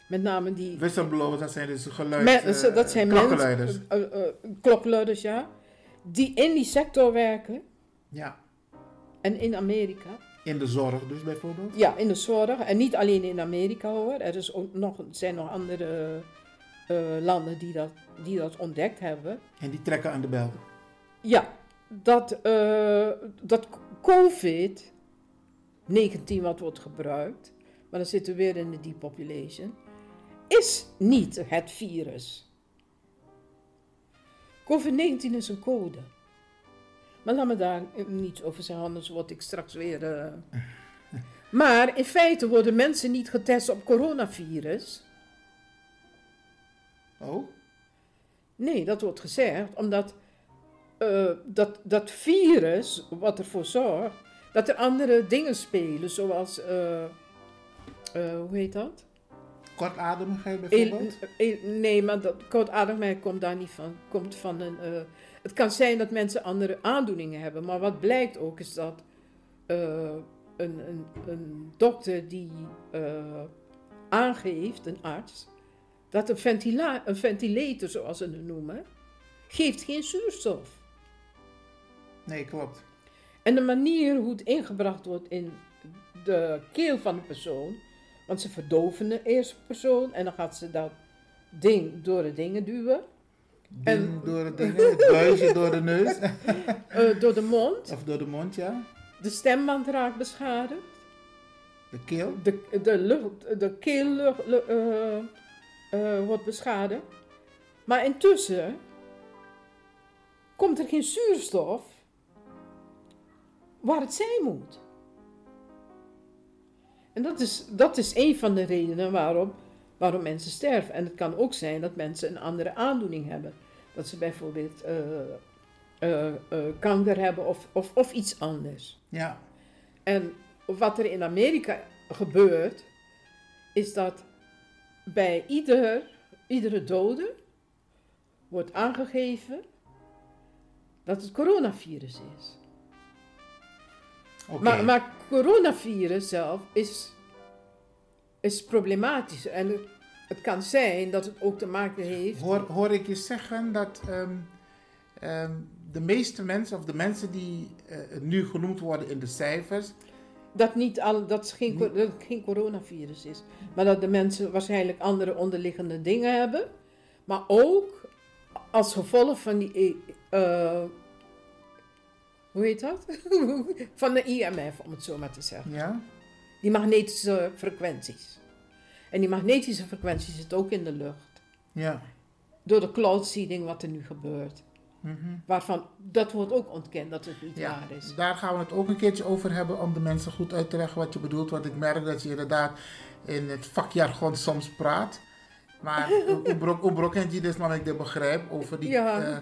[SPEAKER 5] met name die
[SPEAKER 2] Whistleblowers, dat zijn dus geluid,
[SPEAKER 5] Men- dat zijn
[SPEAKER 2] klokkenluiders.
[SPEAKER 5] mensen, eh, eh, klokluiders, ja, die in die sector werken
[SPEAKER 2] Ja,
[SPEAKER 5] en in Amerika.
[SPEAKER 2] in de zorg dus bijvoorbeeld.
[SPEAKER 5] Ja, in de zorg. En niet alleen in Amerika hoor. Er is ook nog, zijn nog andere eh, landen die dat, die dat ontdekt hebben.
[SPEAKER 2] En die trekken aan de bel.
[SPEAKER 5] Ja, dat, eh, dat COVID-19 wat wordt gebruikt, maar dan zitten we weer in de depopulation, is niet het virus. COVID-19 is een code. Maar laat me daar niets over zeggen, anders word ik straks weer... eh. Maar in feite worden mensen niet getest op coronavirus.
[SPEAKER 2] Oh?
[SPEAKER 5] Nee, dat wordt gezegd omdat eh, dat, dat virus, wat ervoor zorgt, dat er andere dingen spelen, zoals, eh, hoe heet dat?
[SPEAKER 2] Kortademigheid
[SPEAKER 5] El-
[SPEAKER 2] bijvoorbeeld?
[SPEAKER 5] el- nee, maar dat kortademigheid komt daar niet van. Komt van een, eh, het kan zijn dat mensen andere aandoeningen hebben, maar wat blijkt ook is dat eh, een, een, een dokter die eh, aangeeft, een arts, dat een, ventila- een ventilator, zoals ze het noemen, geeft geen zuurstof.
[SPEAKER 2] Nee, klopt.
[SPEAKER 5] En de manier hoe het ingebracht wordt in de keel van de persoon, want ze verdoven de eerste persoon en dan gaat ze dat ding door de dingen duwen,
[SPEAKER 2] Ding
[SPEAKER 5] En-
[SPEAKER 2] door het ding, het buisje door de neus.
[SPEAKER 5] eh, door de mond.
[SPEAKER 2] of door de mond, ja.
[SPEAKER 5] De stemband raakt beschadigd,
[SPEAKER 2] De keel.
[SPEAKER 5] de, de, lucht, de keel eh, eh, wordt beschadigd. Maar intussen komt er geen zuurstof waar het zijn moet. En dat is, dat is een van de redenen waarom, waarom mensen sterven. En het kan ook zijn dat mensen een andere aandoening hebben. Dat ze bijvoorbeeld eh, eh, eh, kanker hebben of, of, of iets anders.
[SPEAKER 2] Ja.
[SPEAKER 5] En wat er in Amerika gebeurt, is dat bij ieder, iedere dode wordt aangegeven dat het coronavirus is.
[SPEAKER 2] Oké.
[SPEAKER 5] Maar, maar coronavirus zelf is, is problematisch. En het, het kan zijn dat het ook te maken heeft.
[SPEAKER 2] Hoor, hoor ik je zeggen dat ehm, ehm, de meeste mensen, of de mensen die eh, nu genoemd worden in de cijfers,
[SPEAKER 5] Dat, niet al, dat, het geen, dat het geen coronavirus is. Maar dat de mensen waarschijnlijk andere onderliggende dingen hebben. Maar ook als gevolg van die. eh, hoe heet dat? van de IMF, om het zo maar te zeggen.
[SPEAKER 2] ja,
[SPEAKER 5] Die magnetische frequenties. En die magnetische frequenties zitten ook in de lucht.
[SPEAKER 2] ja.
[SPEAKER 5] Door de cloud seeding wat er nu gebeurt.
[SPEAKER 2] mhm.
[SPEAKER 5] Waarvan dat wordt ook ontkend dat het niet
[SPEAKER 2] Ja,
[SPEAKER 5] waar is.
[SPEAKER 2] daar gaan we het ook een keertje over hebben om de mensen goed uit te leggen wat je bedoelt. Want ik merk dat je inderdaad in het vakjargon soms praat. Maar Obrokentje dus maar ik dit begrijp over die,
[SPEAKER 5] Ja.
[SPEAKER 2] eh,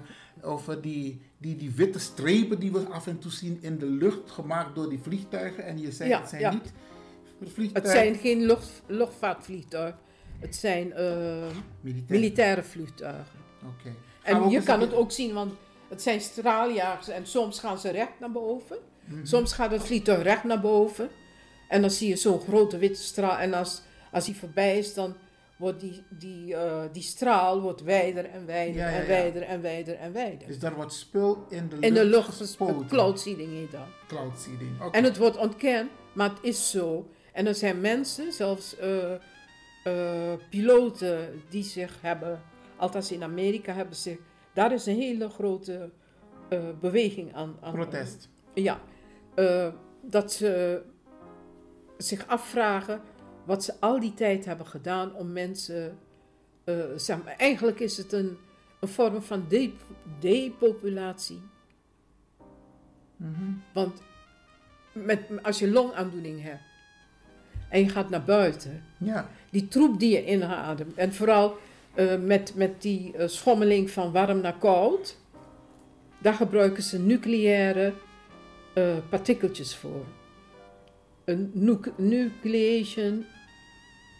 [SPEAKER 2] over die, die, die witte strepen die we af en toe zien in de lucht gemaakt door die vliegtuigen. En je zei
[SPEAKER 5] Ja,
[SPEAKER 2] het zijn
[SPEAKER 5] ja.
[SPEAKER 2] niet
[SPEAKER 5] Het
[SPEAKER 2] vliegtuigen.
[SPEAKER 5] zijn geen lucht, luchtvaatvliegtuigen. Het zijn eh,
[SPEAKER 2] militair.
[SPEAKER 5] militaire vliegtuigen.
[SPEAKER 2] Oké.
[SPEAKER 5] En je kan het ook zien, want het zijn straaljagers en soms gaan ze recht naar boven.
[SPEAKER 2] Mhm.
[SPEAKER 5] Soms gaat het vliegtuig recht naar boven. En dan zie je zo'n grote witte straal. En als, als die voorbij is, dan wordt die, die, eh, die straal wordt wijder en wijder
[SPEAKER 2] Ja, ja,
[SPEAKER 5] en wijder en wijder en wijder.
[SPEAKER 2] Dus daar wordt spul in de lucht,
[SPEAKER 5] In de lucht
[SPEAKER 2] gespoten.
[SPEAKER 5] Cloud seeding heet dat.
[SPEAKER 2] Cloud seeding.
[SPEAKER 5] En het wordt ontkend, maar het is zo. En er zijn mensen, zelfs eh, piloten, die zich hebben, althans in Amerika hebben zich, daar is een hele grote beweging aan. aan
[SPEAKER 2] Protest.
[SPEAKER 5] ja, dat ze zich afvragen wat ze al die tijd hebben gedaan om mensen. eh, zeg maar, eigenlijk is het een, een vorm van de- depopulatie.
[SPEAKER 2] Mhm.
[SPEAKER 5] Want met, als je longaandoening hebt en je gaat naar buiten,
[SPEAKER 2] Ja.
[SPEAKER 5] die troep die je inademt, en vooral eh, met, met die eh, schommeling van warm naar koud, daar gebruiken ze nucleaire partikeltjes voor. Een nuc- nucleation,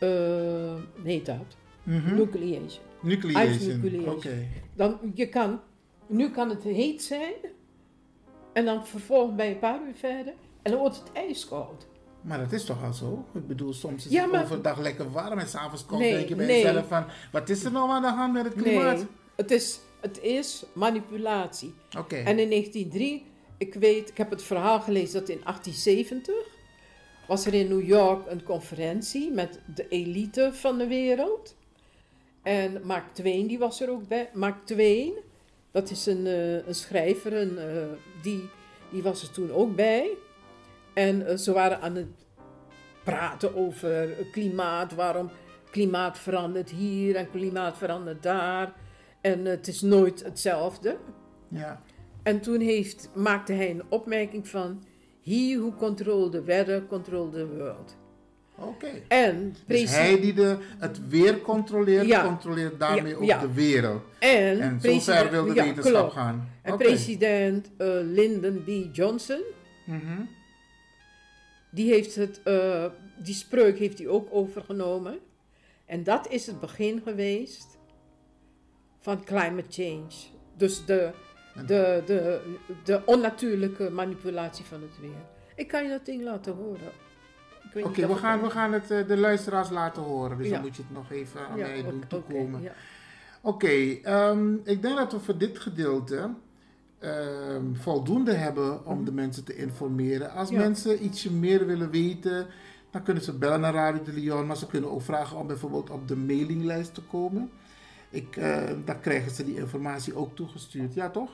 [SPEAKER 5] eh heet dat?
[SPEAKER 2] Mhm.
[SPEAKER 5] Nucleation.
[SPEAKER 2] Nucleation. Oké.
[SPEAKER 5] Dan, je kan, Nu kan het heet zijn. En dan vervolgens bij een paar uur verder. En dan wordt het ijskoud.
[SPEAKER 2] Maar dat is toch al zo? Ik bedoel, soms is
[SPEAKER 5] Ja,
[SPEAKER 2] het
[SPEAKER 5] maar-
[SPEAKER 2] overdag lekker warm en s'avonds koud.
[SPEAKER 5] Nee,
[SPEAKER 2] denk je bij
[SPEAKER 5] nee.
[SPEAKER 2] jezelf van, wat is er nou aan de hand met het klimaat?
[SPEAKER 5] Nee, het is, het is manipulatie.
[SPEAKER 2] Oké.
[SPEAKER 5] En in 1903, ik weet, ik heb het verhaal gelezen dat in 1870 was er in New York een conferentie met de elite van de wereld. En Mark Twain, die was er ook bij. Mark Twain, dat is een, eh, een schrijver, eh, die, die was er toen ook bij. En eh, ze waren aan het praten over klimaat, waarom klimaat verandert hier en klimaat verandert daar. En het is nooit hetzelfde.
[SPEAKER 2] Ja.
[SPEAKER 5] En toen heeft, maakte hij een opmerking van... He who control the weather, control the world.
[SPEAKER 2] Oké.
[SPEAKER 5] En,
[SPEAKER 2] Dus hij die de, het weer controleert,
[SPEAKER 5] Ja.
[SPEAKER 2] controleert daarmee
[SPEAKER 5] Ja,
[SPEAKER 2] ook
[SPEAKER 5] ja.
[SPEAKER 2] de wereld.
[SPEAKER 5] en,
[SPEAKER 2] En zover wil de wetenschap
[SPEAKER 5] klopt.
[SPEAKER 2] gaan.
[SPEAKER 5] En president eh, Lyndon B. Johnson,
[SPEAKER 2] Mhm.
[SPEAKER 5] die heeft het, eh, die spreuk heeft hij ook overgenomen. En dat is het begin geweest van climate change. Dus de, de, de, de onnatuurlijke manipulatie van het weer. Ik kan je dat ding laten horen.
[SPEAKER 2] Oké, we, gaan, we gaan het eh, de luisteraars laten horen. Dus
[SPEAKER 5] Ja.
[SPEAKER 2] dan moet je het nog even aan
[SPEAKER 5] Ja,
[SPEAKER 2] mij doen
[SPEAKER 5] oké,
[SPEAKER 2] toekomen.
[SPEAKER 5] ja.
[SPEAKER 2] Oké, ehm, ik denk dat we voor dit gedeelte ehm, voldoende hebben om de mensen te informeren. Als
[SPEAKER 5] Mhm.
[SPEAKER 2] Mensen ietsje meer willen weten, dan kunnen ze bellen naar Radio de Leon, maar ze kunnen ook vragen om bijvoorbeeld op de mailinglijst te komen. Ik, eh, dan krijgen ze die informatie ook toegestuurd, ja toch?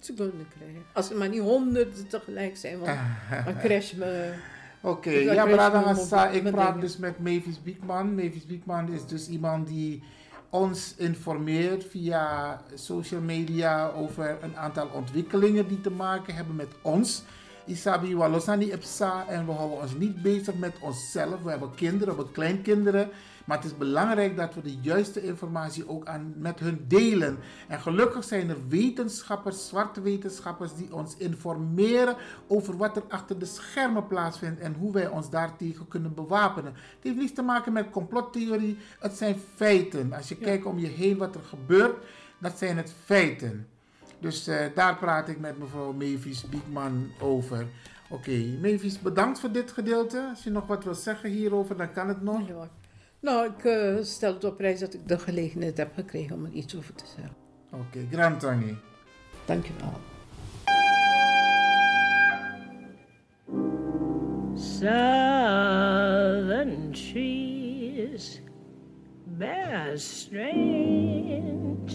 [SPEAKER 5] Ze kunnen krijgen. Als er maar niet honderden tegelijk zijn, want dan crash me.
[SPEAKER 2] Oké,
[SPEAKER 5] dan
[SPEAKER 2] ja, Brada ik praat dus met Mavis Biekman. Mavis Biekman is dus iemand die ons informeert via social media over een aantal ontwikkelingen die te maken hebben met ons. Isabi Walosani Epsa en we houden ons niet bezig met onszelf. We hebben kinderen, we hebben kleinkinderen. Maar het is belangrijk dat we de juiste informatie ook aan, met hun delen. En gelukkig zijn er wetenschappers, zwarte wetenschappers, die ons informeren over wat er achter de schermen plaatsvindt en hoe wij ons daartegen kunnen bewapenen. Het heeft niets te maken met complottheorie, het zijn feiten. Als je kijkt om je heen wat er gebeurt, dat zijn het feiten. Dus eh, daar praat ik met mevrouw Mavis Biekman over. Oké, Mavis, bedankt voor dit gedeelte. Als je nog wat wil zeggen hierover, dan kan het nog.
[SPEAKER 5] Ja. Nou, ik eh, stel het op prijs dat ik de gelegenheid heb gekregen om er iets over te zeggen.
[SPEAKER 2] Oké, grand tangi.
[SPEAKER 5] Dankjewel.
[SPEAKER 4] Southern trees bear strange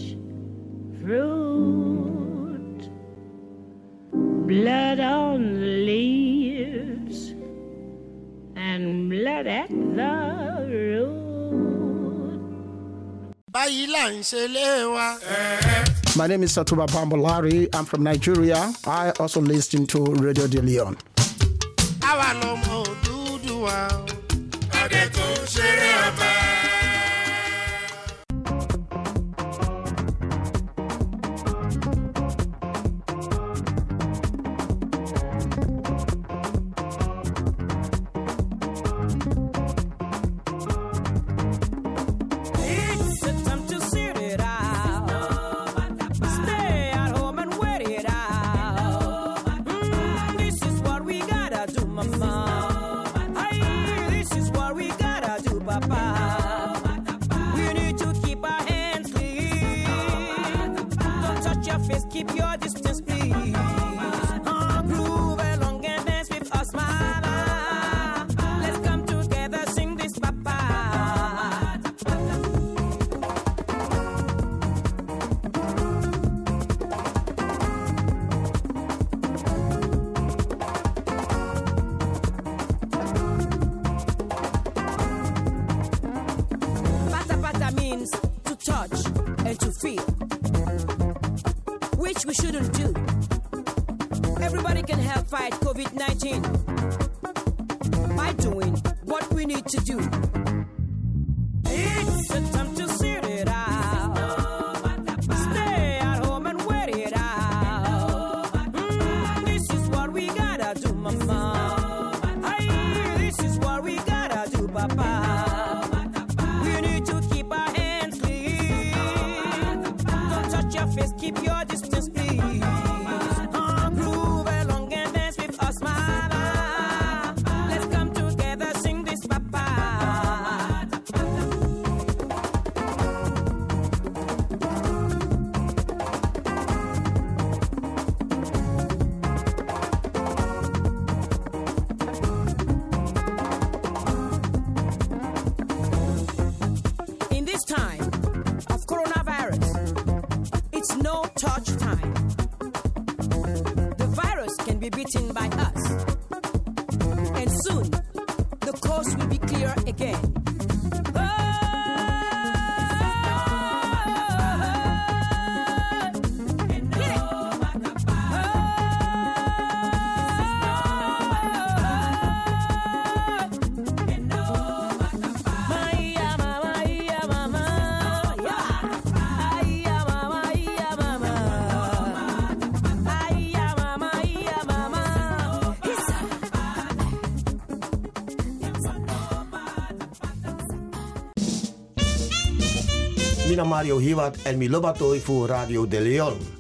[SPEAKER 4] fruit, blood on the leaves and blood at the root.
[SPEAKER 6] My name is Satuba Bambolari. I'm from Nigeria. I also listen to Radio De Leon.
[SPEAKER 7] àwa lọmọ Odùduwà o. tó ń ṣeré ọba.
[SPEAKER 8] no touch time. The virus can be beaten by us, and soon the coast will be clear again.
[SPEAKER 9] Radio Hiwat en Milobatoi voor Radio De Leon.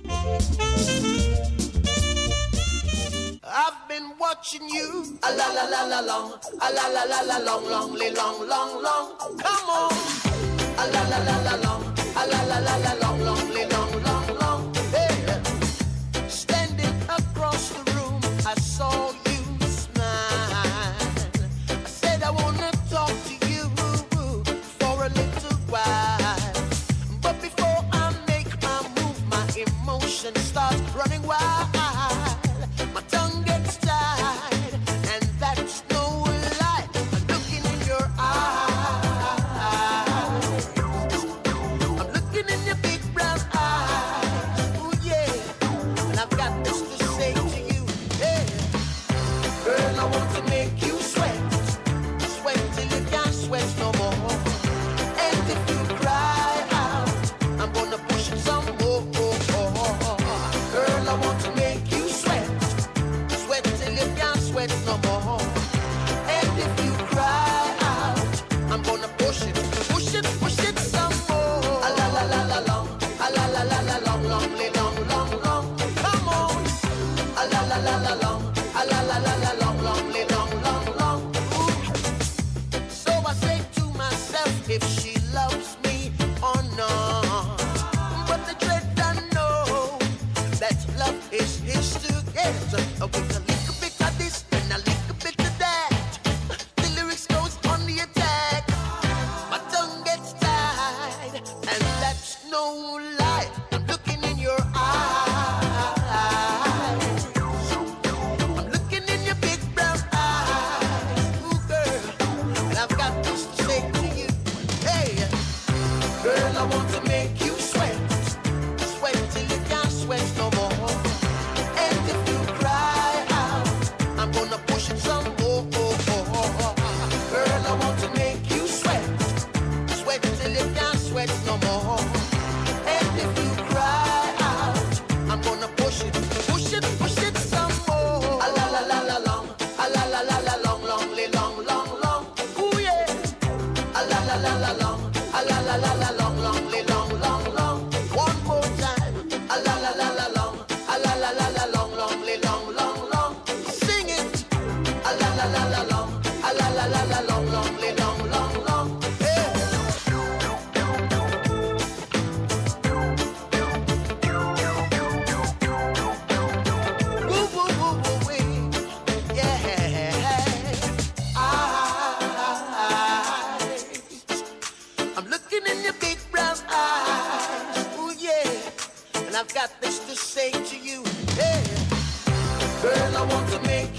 [SPEAKER 7] I've got this to say to you. Hey, girl, I want to make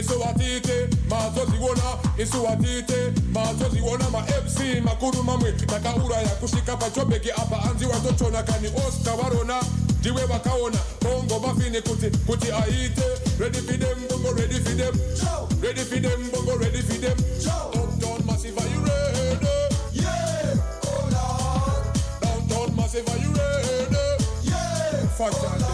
[SPEAKER 10] Isuwatite mazoziona isuwatite mazoziona ma mc makuru mamwe takauraya kusvika pachobheki apa. Anzi watochona kani oscar varona ndiwe vakaona bongo mafini kuti kuti aite. Ready for them bongo ready for them. Ready for them bongo ready for them. Uptown massive are you ready. Yeah oh lord. Downtown massive are you ready. Yeah fuck that oh